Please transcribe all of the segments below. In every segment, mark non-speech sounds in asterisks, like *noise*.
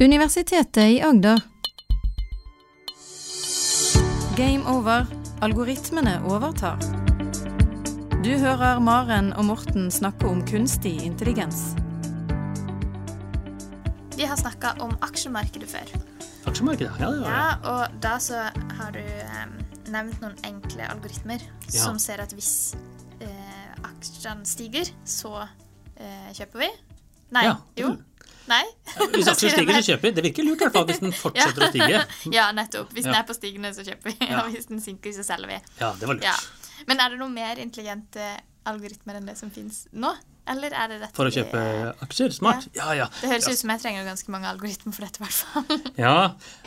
Universitetet i Agder. Game over. Algoritmene overtar. Du hører Maren og Morten snakke om kunstig intelligens. Vi har snakka om aksjemarkedet før. Aksjemarkedet, ja, ja, ja. Ja, og da så har du em, nevnt noen enkle algoritmer Ja. som ser at hvis eh, aksjene stiger, så eh, kjøper vi. Nei. Ja, Jo. Nei. Hvis aksjer stiger, så kjøper vi. Det virker lurt i hvert fall hvis den fortsetter å stige. *laughs* Ja, nettopp. Hvis den er på stigende, så kjøper vi. Og hvis den synker, så selger vi. Ja, det var lurt. Men er det noe mer intelligente algoritmer enn det som finnes nå? Eller er det dette For å kjøpe aksjer? Smart. Ja, ja. Det høres ut som jeg trenger ganske mange algoritmer for dette, i hvert fall. *laughs* Ja,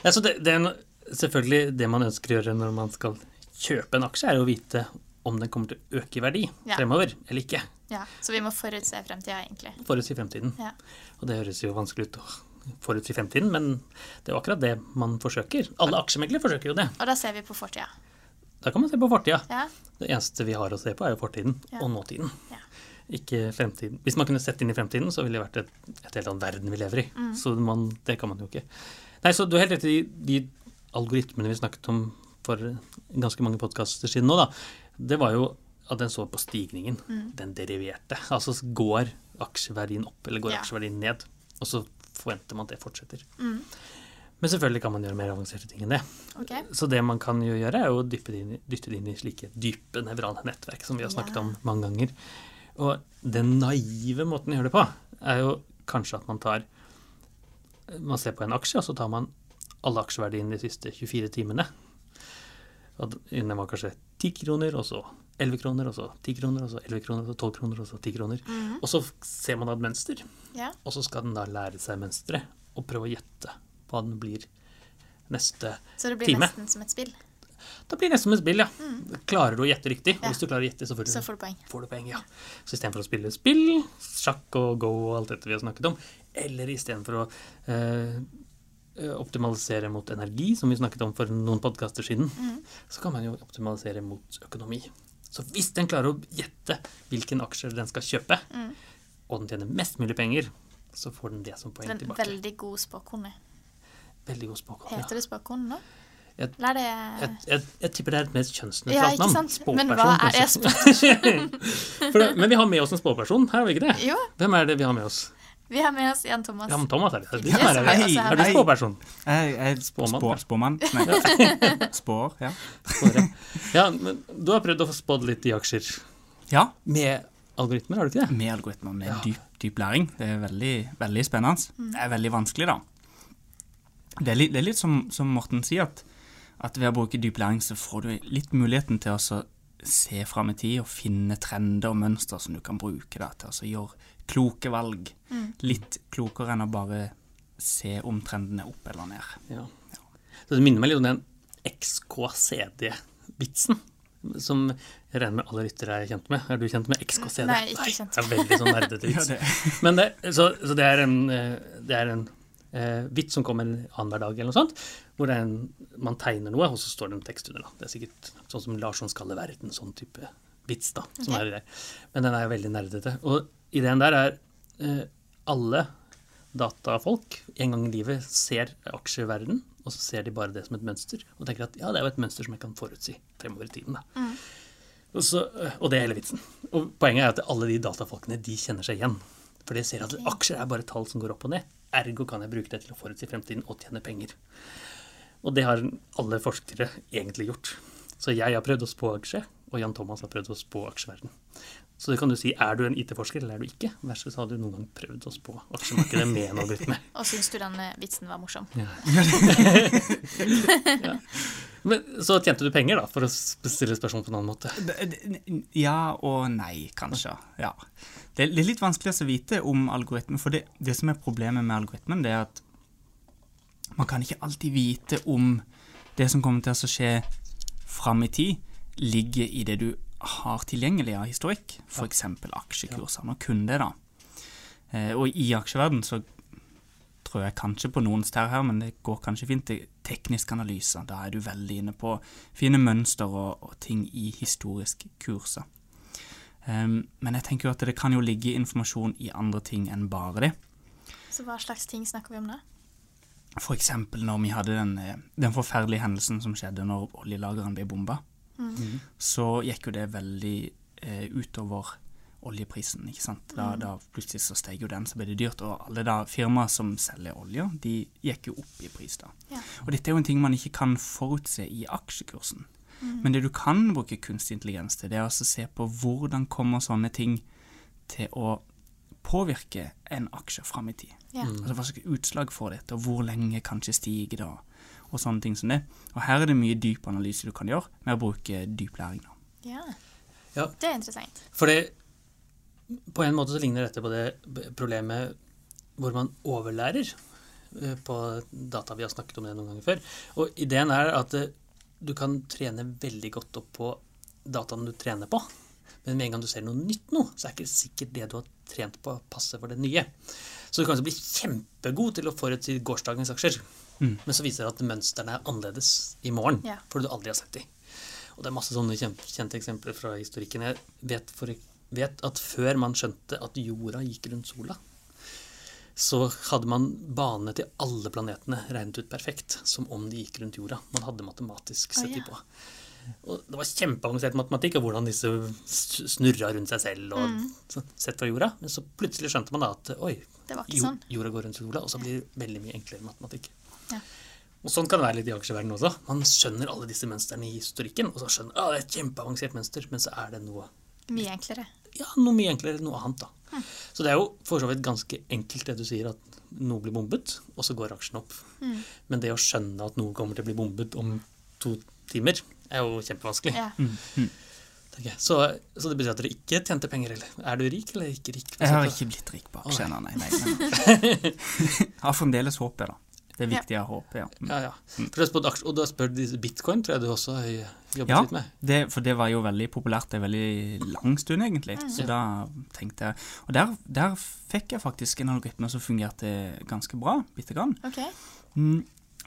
altså det, det er selvfølgelig det man ønsker å gjøre når man skal kjøpe en aksje, er å vite om den kommer til å øke i verdi Ja. fremover eller ikke. Ja, så vi må forutse fremtida, egentlig. Forutsi fremtiden. Ja. Og det høres jo vanskelig ut å forutsi fremtiden, men det er jo akkurat det man forsøker. Alle aksjemeglere forsøker jo det. Og da ser vi på fortida. Da kan man se på fortida. Ja. Det eneste vi har å se på, er jo fortiden Ja. og nåtiden. Ja. Ikke fremtiden. Hvis man kunne sett inn i fremtiden, så ville det vært et, et helt annet verden vi lever i. Mm. Så man, det kan man jo ikke. Nei, så du har helt rett i de algoritmene vi snakket om for ganske mange podkaster siden nå, da. Det var jo at den så på stigningen. Mm. Den deriverte. Altså går aksjeverdien opp, eller går Ja. aksjeverdien ned? Og så forventer man at det fortsetter. Mm. Men selvfølgelig kan man gjøre mer avanserte ting enn det. Okay. Så det man kan gjøre, er å dyppe det inn, dytte det inn i slike dype nevrale nettverk som vi har snakket Ja. om mange ganger. Og den naive måten å gjøre det på, er jo kanskje at man tar Man ser på en aksje, og så tar man alle aksjeverdiene de siste 24 timene. Og den var kanskje 10 kroner, og så 11 kroner, og så 10 kroner, og så 11 kroner, og så 12 kroner, og så 10 kroner. Mhm. Og så ser man da et mønster, Ja. og så skal den da lære seg mønsteret og prøve å gjette hva den blir neste time. Så det blir time. nesten som et spill. Da blir det som et spill, ja. Klarer du å gjette riktig? Og Mm. Hvis du klarer å gjette, så får du, Så får du poeng. får du poeng. ja. Så istedenfor å spille spill, sjakk og go og alt dette vi har snakket om, eller istedenfor å eh, optimalisere mot energi, som vi snakket om for noen podkaster siden, Mm. så kan man jo optimalisere mot økonomi. Så hvis den klarer å gjette hvilken aksjer den skal kjøpe, Mm. og den tjener mest mulig penger, så får den det som poeng en tilbake. veldig god spåkone. Veldig god spåkone. Ja. Heter det spåkone nå? Jeg- det Jeg, jeg, jeg tipper det er et mer kjønnsnøytralt navn. sant? Men hva er Spåperson, *laughs* For men vi har med oss en spåperson, her har vi ikke det? Jo, Hvem er det vi har med oss? Vi har med oss Jan Thomas. Ja, men Thomas er det. det. Yes, er, hei, er du spåperson? Jeg er Spåmann, spå, spåmann. Nei. *laughs* Spår, ja. Spår, Ja, men du har prøvd å få spådd litt i aksjer Ja, med algoritmer, har du ikke det? med algoritmer, med dyp, dyp læring. Det er veldig, veldig spennende. Det er veldig vanskelig, da. Det er litt, det er litt som, som Morten sier, at, at ved å bruke dyp læring så får du litt muligheten til å så se fram i tid og finne trender og mønster som du kan bruke da, til å så gjøre kloke valg. Litt klokere enn å bare se om trenden er opp eller ned. Ja. Så det minner meg litt om den XKCD-vitsen. Som jeg regner med alle lyttere er kjent med. Er du kjent med XKCD? Nei, ikke kjent. Det er veldig sånn nerdete *laughs* Ja, vits. det, Men det, så, så det er en, eh, det er en eh, vits som kommer annenhver dag, eller noe sånt, hvor en, man tegner noe, og så står det en tekst under. Da. Det er sikkert sånn som Larsson skaller verden, sånn type vits. da, som okay. er der. Men den er veldig nerdete. Og ideen der er eh, alle datafolk en gang i livet ser aksjeverden, og så ser de bare det som et mønster, og tenker at ja, det er jo et mønster som jeg kan forutsi fremover i tiden. da. Og, så, og det er hele vitsen. Og poenget er at alle de datafolkene de kjenner seg igjen. For de ser at aksjer er bare tall som går opp og ned. Ergo kan jeg bruke det til å forutsi fremtiden og tjene penger. Og det har alle forskere egentlig gjort. Så jeg har prøvd å spå aksje, og Jan Thomas har prøvd å spå aksjeverden. Så det kan du si, er du en IT-forsker eller er du ikke? Versus har du noen gang prøvd å spå aksjemarkedet med en algoritme. *laughs* Og syns du den vitsen var morsom? *laughs* Men så tjente du penger, da, for å stille spørsmål på en annen måte. Ja og nei, kanskje. Ja. Det er litt vanskelig å vite om algoritmen, for det, det som er problemet med algoritmen, det er at man kan ikke alltid vite om det som kommer til å skje fram i tid, ligger i det du har tilgjengelig av historikk, f.eks. aksjekurser. Nå kunne det, da. Eh, Og i aksjeverden så tror jeg kanskje på noen stær her, men det går kanskje fint til teknisk analyse. Da er du veldig inne på fine mønster og, og ting i historiske kurser. Um, men jeg tenker jo at det kan jo ligge informasjon i andre ting enn bare det. Så hva slags ting snakker vi om da? For eksempel når vi hadde den, eh, den forferdelige hendelsen som skjedde når oljelagrene ble bomba. Så gikk jo det veldig eh, utover oljeprisen, ikke sant. Da, da plutselig så steg jo den, så ble det dyrt. Og alle da firmaer som selger olje, de gikk jo opp i pris da. Ja. Og dette er jo en ting man ikke kan forutse i aksjekursen. Men det du kan bruke kunstig intelligens til, det er altså å se på hvordan kommer sånne ting til å påvirke en aksje fram i tid. Ja. Altså Hva slags utslag får dette, og hvor lenge kan ikke stige da, og sånne ting som det. Og her er det mye dyp analyse du kan gjøre med å bruke dyp læring. da. ja. Ja. Det er interessant. For på en måte så ligner dette på det problemet hvor man overlærer eh, på data. Vi har snakket om det noen ganger før. Og ideen er at eh, du kan trene veldig godt opp på dataen du trener på. Men med en gang du ser noe nytt nå, så er ikke sikkert det du har trent på, passer for det nye. Så du kan bli kjempegod til å forutsi gårsdagens aksjer. Men så viser det at mønstrene er annerledes i morgen, yeah. fordi du aldri har sett dem. Og det er masse sånne kjente eksempler fra historikken. Jeg vet, for, vet at før man skjønte at jorda gikk rundt sola, så hadde man banene til alle planetene regnet ut perfekt, som om de gikk rundt jorda. Man hadde matematisk sett de ja. på. Og det var kjempeavansert matematikk og hvordan disse snurra rundt seg selv og Mm. sett fra jorda. Men så plutselig skjønte man da at oi, sånn. jorda går rundt sola, og så blir det veldig mye enklere matematikk. Ja. Og sånn kan det være litt i aksjeverdenen også. Man skjønner alle disse mønstrene i historikken, og så skjønner ah, det er et kjempeavansert mønster, men så er det noe Mye enklere. ja, noe mye enklere, noe annet, da. Så det er jo for så vidt ganske enkelt det du sier, at noe blir bombet, og så går aksjen opp. Men det å skjønne at noe kommer til å bli bombet om to timer, er jo kjempevanskelig. Ja. Mm. jeg. Så, så det betyr at dere ikke tjente penger, eller? Er du rik eller ikke rik? Jeg har ikke blitt rik på aksjene, nei. nei, nei. *laughs* jeg har fremdeles håpet, da. Det er viktig å ha håpet, ja. Mm. Ja, ja. Du aksjer, og du har spurt bitcoin, tror jeg du også har jobbet Ja, litt med. Ja, for det var jo veldig populært en veldig lang stund, egentlig. Så da tenkte jeg Og der, der fikk jeg faktisk en algoritme som fungerte ganske bra, bitte grann. OK. Mm,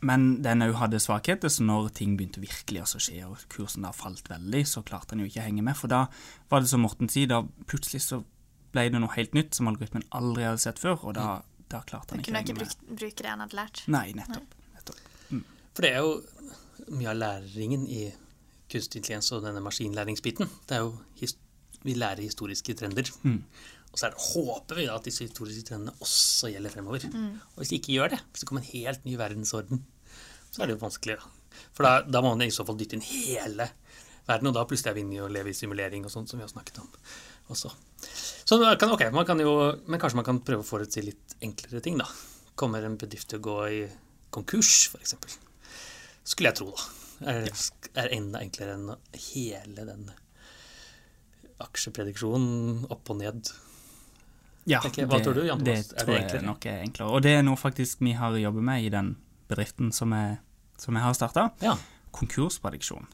Men den òg hadde svakheter, så når ting begynte virkelig å skje, og kursen da falt veldig, så klarte han jo ikke å henge med. For da var det som Morten sier, da plutselig så ble det noe helt nytt som algoritmen aldri hadde sett før, og da, da klarte han ikke å henge med. Du kunne ikke bruke det han hadde lært. Nei, nettopp. nettopp. For det er jo mye av læringen i kunstig intelligens og denne maskinlæringsbiten. Det er jo his vi lærer historiske trender. Mm. Og så er det, håper vi da at disse historiske trendene også gjelder fremover. Og hvis de ikke gjør det, hvis det kommer en helt ny verdensorden, så er det jo vanskelig. Da. For da, da må man i så fall dytte inn hele verden, og da plutselig er vi inne i å leve i simulering og sånt som vi har snakket om også. Så man kan, ok, man kan jo, men kanskje man kan prøve å forutsi litt enklere ting, da. Kommer en bedrift til å gå i konkurs, f.eks.? Skulle jeg tro, da. Er, er enda enklere enn hele den aksjeprediksjonen opp og ned. Ja, Hva det, tror du, Jan Det Thomas? Er det tror jeg nok er enklere. Og det er noe faktisk vi har jobbet med i den bedriften som jeg, som jeg har starta. Ja. Konkursprediksjon.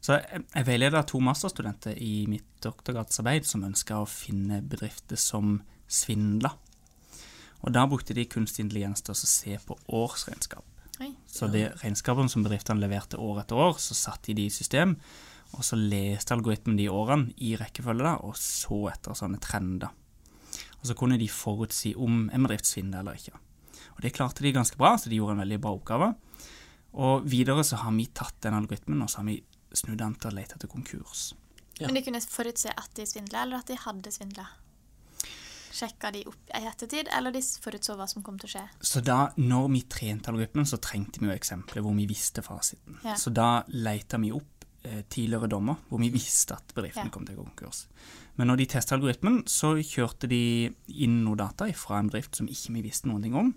Så jeg, jeg veileder to masterstudenter i mitt doktorgradsarbeid som ønsker å finne bedrifter som svindler. Og da brukte de kunstig intelligens til å se på årsregnskap. Oi. Så de regnskapene som bedriftene leverte år etter år, så satte de de i system, og så leste algoritmen de årene i rekkefølge da, og så etter sånne trender. Og så kunne de forutsi om en bedrift svindler eller ikke. Og det klarte de ganske bra, så de gjorde en veldig bra oppgave. Og videre så har vi tatt den algoritmen, og så har vi snudd den til å lete etter konkurs. Ja. Men de kunne forutse at de svindla, eller at de hadde svindla? Sjekka de opp i ettertid, eller de forutså hva som kom til å skje? Så da, når vi trente algoritmen, så trengte vi jo eksempler hvor vi visste fasiten. Ja. Så da leita vi opp tidligere dommer hvor vi visste at bedriften Ja. kom til å gå konkurs. Men når de testa algoritmen, så kjørte de inn noe data fra en bedrift som ikke vi visste noen ting om.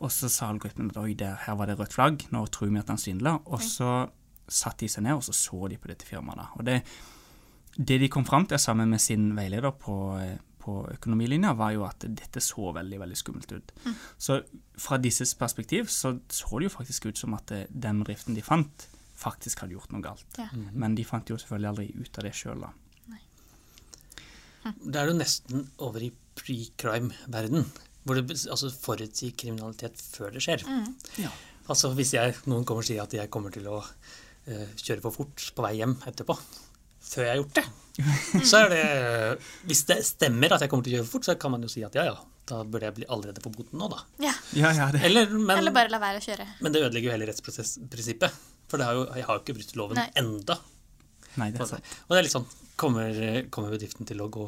Og så sa algoritmen at oi, der, her var det rødt flagg, nå tror vi at han svindla. Og så satte de seg ned og så så de på dette firmaet. da. Og det, det de kom fram til sammen med sin veileder på, eh, på økonomilinja, var jo at dette så veldig veldig skummelt ut. Så fra disses perspektiv så så det jo faktisk ut som at det, den bedriften de fant, faktisk hadde gjort noe galt. Ja. Men de fant jo selvfølgelig aldri ut av det sjøl, da. Det er jo nesten over i pre-crime-verden. Hvor du altså, forutsier kriminalitet før det skjer. Ja. Altså Hvis jeg, noen kommer og sier at jeg kommer til å uh, kjøre for fort på vei hjem etterpå, før jeg har gjort det, så er det *laughs* Hvis det stemmer at jeg kommer til å kjøre for fort, så kan man jo si at ja, ja, da burde jeg bli allerede på boten nå, da. Ja. Ja, ja, det. Eller, men, Eller bare la være å kjøre. men det ødelegger jo hele rettsprosessprinsippet. For det har jo, jeg har jo ikke brutt loven Nei. enda. Nei, det er sant. Og det er litt sånn Kommer, kommer bedriften til å gå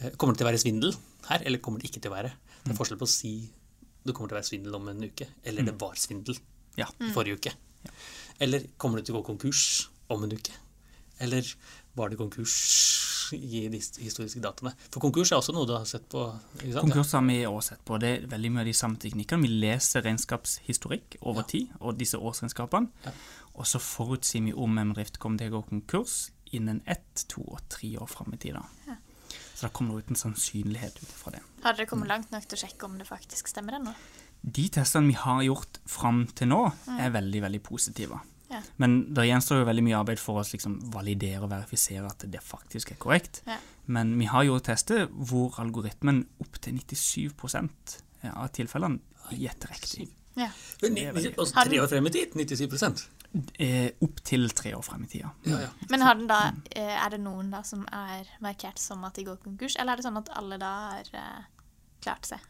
eh, Kommer det til å være svindel her, eller kommer det ikke til å være? Det er forskjell på å si det kommer til å være svindel om en uke, eller det var svindel Ja. forrige uke. Eller kommer det til å gå konkurs om en uke? Eller var det konkurs i de historiske dataene? For konkurs er også noe du har sett på? ikke sant? Konkurs har vi også sett på. Det er veldig mye av de samme teknikkene. Vi leser regnskapshistorikk over Ja. tid, og disse årsregnskapene. Ja. Og så forutsier vi om en bedrift kommer til å gå konkurs innen ett, to og tre år fram i tid. da. Så da kommer det ut en sannsynlighet ut fra det. Har dere kommet langt nok til å sjekke om det faktisk stemmer ennå? De testene vi har gjort fram til nå, er veldig, veldig positive. Ja. Men det gjenstår jo veldig mye arbeid for å liksom validere og verifisere at det faktisk er korrekt. Ja. Men vi har gjort tester hvor algoritmen opptil 97 av tilfellene gjetter riktig. Ja. Og Har tre år frem i tid 97% Eh, Opptil tre år frem i tida. ja, ja. Men har den da, eh, er det noen da som er markert som at de går konkurs, eller er det sånn at alle da har eh, klart seg?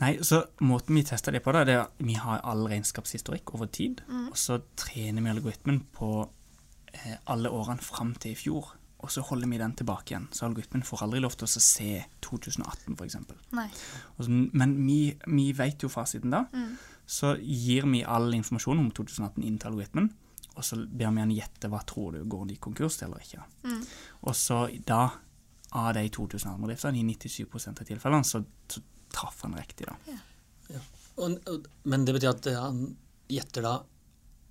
Nei, så Måten vi tester det på, da, det er at vi har all regnskapshistorikk over tid. Og så trener vi algoritmen på eh, alle årene fram til i fjor. Og så holder vi den tilbake igjen. Så algoritmen får aldri lov til å se 2018, f.eks. Men vi, vi vet jo fasiten da. Så gir vi all informasjon om 2018 inn til algoritmen. Og så ber vi han gjette hva tror du går de konkurs eller ikke. Og så da, av de 2000 bedriftene, i 97 av tilfellene, så, så traff han riktig, da. Og, og, men det betyr at eh, han gjetter da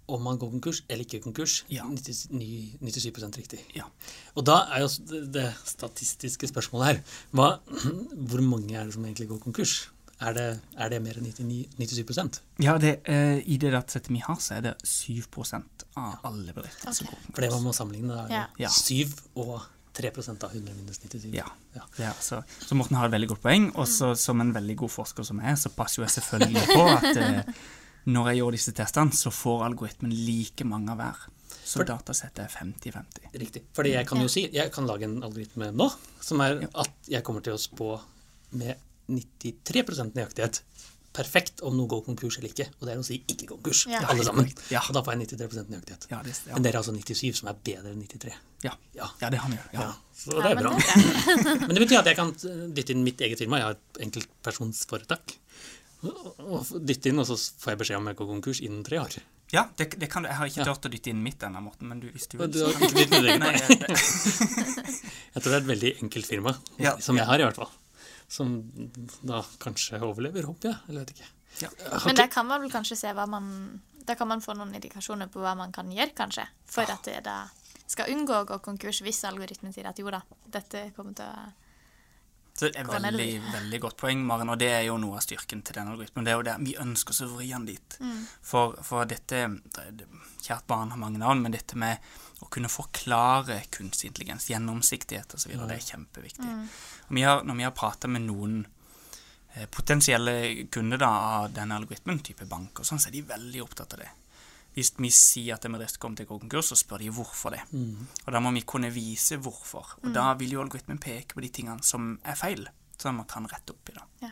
om han går konkurs eller ikke konkurs. Ja. 90, ny- 97 riktig. Ja. Og da er jo det, det statistiske spørsmålet her hva, *clears throat* Hvor mange er det som egentlig går konkurs? Er det, er det mer enn 99, 97% Ja, det, eh, I det datasettet vi har, så er det 7% av alle bedrifter som går konkurs. For det var man må sammenligne, da er Ja. Ja. 7 og 3% av 100 minus 97. Ja. Ja. ja altså, så Morten har et veldig godt poeng, og som en veldig god forsker som jeg er, så passer jo jeg selvfølgelig på at eh, når jeg gjør disse testene, så får algoritmen like mange av hver. Så For- datasettet er 50-50. Riktig. Fordi jeg kan jo si, jeg kan lage en algoritme nå, som er at jeg kommer til å spå med 93% nøyaktighet perfekt om noe går konkurs eller ikke. Og det er å si ikke konkurs Ja. alle sammen. Ja. Og da får jeg 93 nøyaktighet. Ja, det, ja. Men dere er altså 97, som er bedre enn 93. ja. Ja. ja, det har vi. Ja. Ja, så Ja, det er men bra. det er *laughs* Men det betyr at jeg kan dytte inn mitt eget firma. Jeg har et enkeltpersonsforetak. Og dytte inn, og så får jeg beskjed om jeg går konkurs innen tre år. Ja, det, det kan du. Jeg har ikke Ja. turt å dytte inn mitt ennå, Morten, men du, hvis du vil du så har kan ikke dyttet inn *laughs* jeg- tror det er et veldig enkelt firma, Ja. som jeg har i hvert fall. Som da kanskje overlever, håper jeg. Eller vet ikke. Ja. Men der kan man vel kanskje se hva man Da kan man få noen indikasjoner på hva man kan gjøre, kanskje, for at det da skal unngå å gå konkurs hvis algoritmen sier at jo da, dette kommer til å Så det er veldig, veldig godt poeng, Maren, og det er jo noe av styrken til den algoritmen. Det er jo det, Vi ønsker så å vri den dit. For, for dette det- det- Kjært barn har mange navn, men dette med å kunne forklare kunstig intelligens, gjennomsiktighet osv., det er kjempeviktig. Og vi har, når vi har prata med noen eh, potensielle kunder da, av denne algoritmen, type bank og sånn, så er de veldig opptatt av det. Hvis vi sier at en bedrift kommer til å gå konkurs, så spør de hvorfor det. Og da må vi kunne vise hvorfor. Og da vil jo algoritmen peke på de tingene som er feil, som man kan rette opp i det.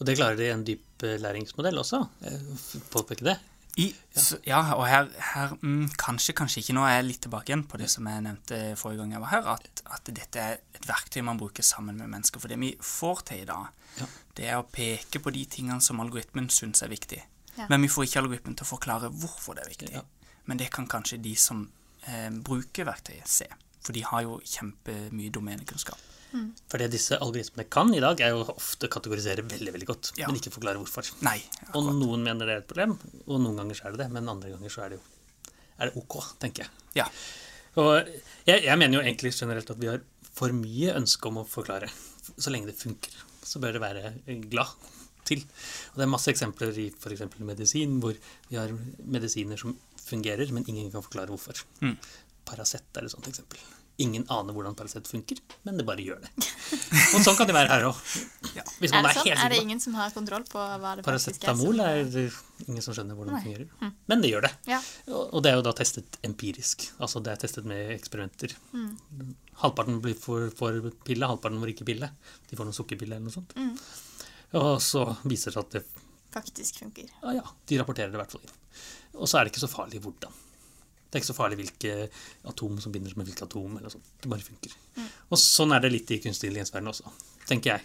Og det klarer de i en dyp eh, læringsmodell også. eh, Påpeke det. I, så, ja, og her, her mm, kanskje, kanskje ikke. Nå er jeg litt tilbake igjen på det som jeg nevnte forrige gang jeg var her, at, at dette er et verktøy man bruker sammen med mennesker. For det vi får til i dag, Ja. det er å peke på de tingene som algoritmen syns er viktig. Ja. Men vi får ikke algoritmen til å forklare hvorfor det er viktig. Ja. Men det kan kanskje de som eh, bruker verktøyet, se. For de har jo kjempemye domenekunnskap. For det disse algoritmene kan i dag, er jo ofte kategorisere veldig veldig godt, Ja. men ikke forklare hvorfor. Nei. Og noen mener det er et problem, og noen ganger så er det det, men andre ganger så er det jo er det ok, tenker jeg. Ja. Og jeg, jeg mener jo egentlig generelt at vi har for mye ønske om å forklare. Så lenge det funker, så bør det være glad til. Og det er masse eksempler i f.eks. medisin, hvor vi har medisiner som fungerer, men ingen kan forklare hvorfor. Mm. Paracet er et sånt eksempel. Ingen aner hvordan Paracet funker, men det bare gjør det. Og sånn kan det være her òg. Ja. Er det er sånn? Er det ingen som har kontroll på hva det faktisk er? Paracetamol som- er det ingen som skjønner hvordan det fungerer. fungerer. Men det gjør det. Ja. Og og det er jo da testet empirisk. Altså det er testet med eksperimenter. Halvparten blir for, for pille, halvparten får ikke pille. De får noen sukkerpille eller noe sånt. Og så viser det seg at det, Faktisk funker. ja, ja, de rapporterer det i hvert fall inn. Og så er det ikke så farlig hvordan. Det er ikke så farlig hvilke atom som binder med hvilke atom. eller sånt. Det bare funker. Og sånn er det litt i kunstig intelligens-verdenen også, tenker jeg.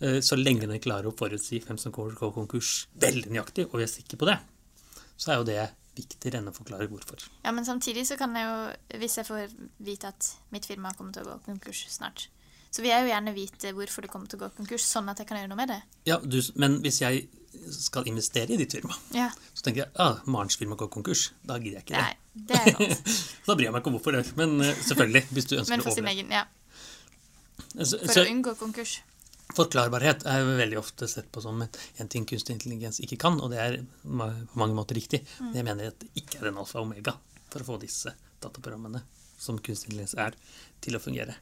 Eh, Så lenge den klarer å forutsi hvem som går konkurs veldig nøyaktig, og vi er sikre på det, så er jo det viktigere enn å forklare hvorfor. Ja, men samtidig så kan jeg jo, hvis jeg får vite at mitt firma kommer til å gå konkurs snart, så vil jeg jo gjerne vite hvorfor det kommer til å gå konkurs, sånn at jeg kan gjøre noe med det. Ja, du, Men hvis jeg skal investere i ditt firma, Ja, så tenker jeg ah, Marens firma går konkurs. Da gidder jeg ikke det. Nei, det er godt. *laughs* Da bryr jeg meg ikke om hvorfor det. Men eh, selvfølgelig, hvis du ønsker Men å for sin overleve. egen, ja, for så å unngå konkurs. forklarbarhet er veldig ofte sett på som en, en ting kunstig intelligens ikke kan, og det er på mange måter riktig. Men jeg mener at det ikke er en alfa og omega for å få disse dataprogrammene som kunstig intelligens er, til å fungere.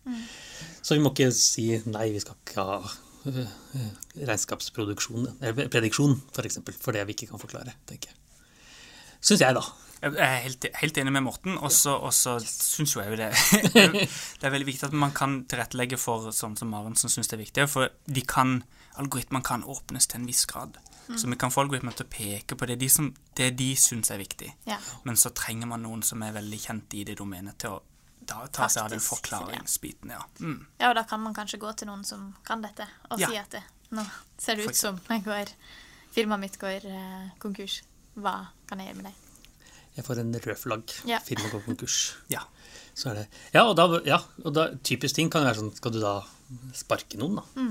Så vi må ikke si nei, vi skal ikke ha øh, regnskapsproduksjon, eller prediksjon f.eks., for, for det vi ikke kan forklare, tenker jeg. Syns jeg, da. Jeg er helt, helt enig med Morten, og så syns jo jeg jo det *laughs* Det er veldig viktig at man kan tilrettelegge for sånn som Maren som syns det er viktig. For de kan, algoritmene kan åpnes til en viss grad. Så vi kan få algoritmene til å peke på det de, som, det de syns er viktig. Ja. Men så trenger man noen som er veldig kjent i det domenet, til å da, ta seg av den forklaringsbiten. Ja. Mm. ja, og da kan man kanskje gå til noen som kan dette, og Ja. si at det, nå ser det ut som jeg går, firmaet mitt går eh, konkurs. Hva kan jeg gjøre med det? Jeg får en rød flagg. Ja. Firmaet går konkurs. *laughs* ja. Så er det Ja, og da, ja, og da typisk ting kan jo være sånn Skal du da sparke noen, da?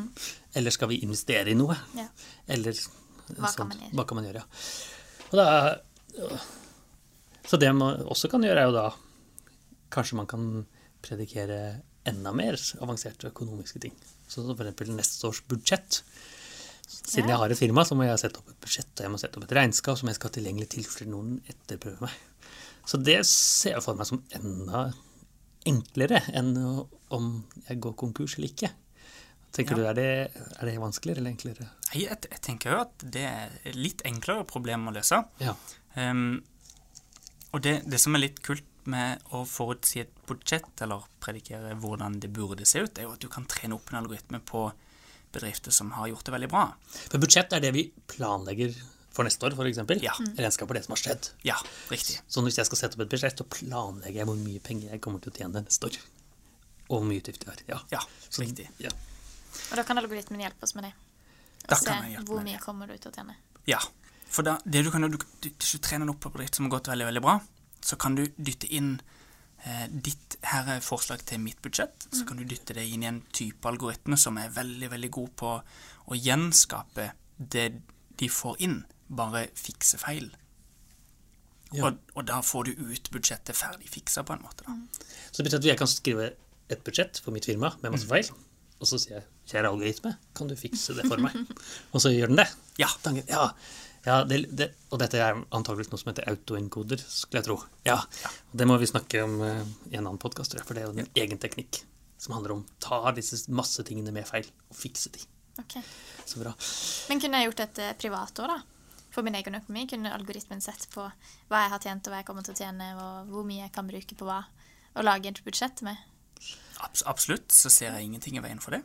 Eller skal vi investere i noe? Ja. Eller hva, Hva kan man gjøre? Hva kan man gjøre, ja. Og da Så det man også kan gjøre, er jo da Kanskje man kan predikere enda mer avanserte økonomiske ting. Så for eksempel neste års budsjett. Siden jeg har et firma, så må jeg sette opp et budsjett og jeg må sette opp et regnskap som jeg skal ha tilgjengelig til fordi noen etterprøver meg. Så det ser jeg for meg som enda enklere enn om jeg går konkurs eller ikke. Tenker Ja. du, er det, er det vanskeligere eller enklere? Jeg, jeg, jeg tenker jo at det er et litt enklere problem å løse. Ja. Um, og det, det som er litt kult med å forutsi et budsjett, eller predikere hvordan det burde se ut, er jo at du kan trene opp en algoritme på bedrifter som har gjort det veldig bra. For budsjett er det vi planlegger for neste år, f.eks. Ja. Regnskap er det som har skjedd. Ja, riktig. Så hvis jeg skal sette opp et budsjett, så planlegger jeg hvor mye penger jeg kommer til å tjene neste år. Og hvor mye utgifter jeg har. Ja. Ja, Så, riktig. Ja. Og da kan algoritmen hjelpe oss med det. Da Og se hvor mye kommer du til å tjene. Ja, for da, det du kan du, du, hvis du trener opp på bedrift som har gått veldig, veldig bra, så kan du dytte inn ditt, her er forslag til mitt budsjett, så kan du dytte det inn i en type algoritme som er veldig, veldig god på å gjenskape det de får inn, bare fikse feil. Ja. Og, og da får du ut budsjettet ferdig fiksa på en måte da. Så det betyr at jeg kan skrive et budsjett for mitt firma med Mm. masse feil, og så sier jeg kjære algoritme, kan du fikse det for meg? *laughs* og så gjør den det. Ja. Ja, ja det, det, og dette er antakeligvis noe som heter autoencoder, skulle jeg tro. Ja, Det må vi snakke om eh, i en annen podkast, for det er jo en egen teknikk som handler om ta disse masse tingene med feil og fikse de. Ok. Så bra. Men kunne jeg gjort dette privat òg, da? For min egen økonomi kunne algoritmen sett på hva jeg har tjent, og hva jeg kommer til å tjene, og hvor mye jeg kan bruke på hva, og lage et budsjett med. Abs absolutt, så ser jeg ingenting i veien for det.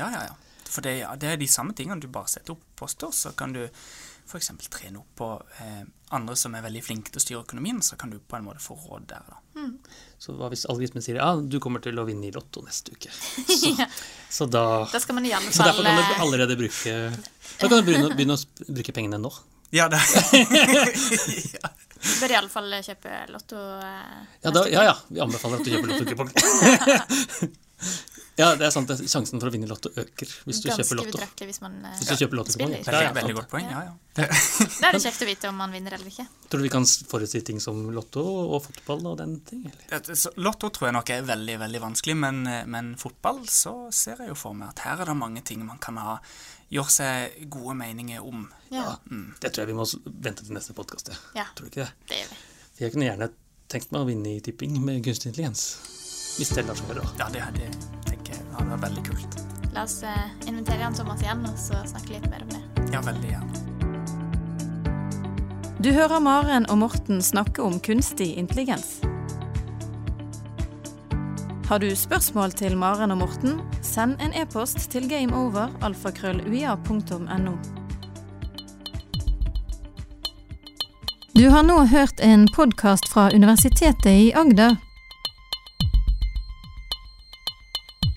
Ja, ja, ja. For det, ja, det er de samme tingene. Du bare setter opp poster, så kan du f.eks. trene opp på eh, andre som er veldig flinke til å styre økonomien, så kan du på en måte få råd der, da. Så hva hvis algoritmen sier ja, du kommer til å vinne i Lotto neste uke? *laughs* Så, Ja. så da Da skal man i alle Så derfor kan du eh, allerede bruke Da kan du begynne, begynne å bruke pengene nå. Ja, det *laughs* *laughs* ja. Bør i alle fall kjøpe Lotto. eh, Ja, da, ja, ja. Vi anbefaler at du kjøper lottokupong. Ja, det er sant. Sjansen for å vinne Lotto øker hvis du Ganske kjøper Lotto. Ganske hvis man eh, Hvis du kjøper lotto spiller. Det Veldig, ja, veldig godt poeng. Ja, ja. *laughs* Da er det kjekt å vite om man vinner eller ikke. Tror du vi kan forutsi ting som Lotto og fotball og den ting? Eller? Lotto tror jeg nok er veldig veldig vanskelig, men, eh, men fotball så ser jeg jo for meg at her er det mange ting man kan ha gjøre seg gode meninger om. Ja, Det tror jeg vi må vente til neste podkast. Ja. Tror du ikke det? det gjør vi. Jeg kunne gjerne tenkt meg å vinne i tipping med kunstig intelligens. Hvis det lar seg gjøre. Ja, det, det tenker det var veldig kult. La oss eh, invitere Jan Thomas igjen og så snakke litt mer om det. Ja, veldig gjerne. Du hører Maren og Morten snakke om kunstig intelligens. Har du spørsmål til Maren og Morten, send en e-post til gameover.alfakrølluia.no. Du har nå hørt en podkast fra Universitetet i Agder.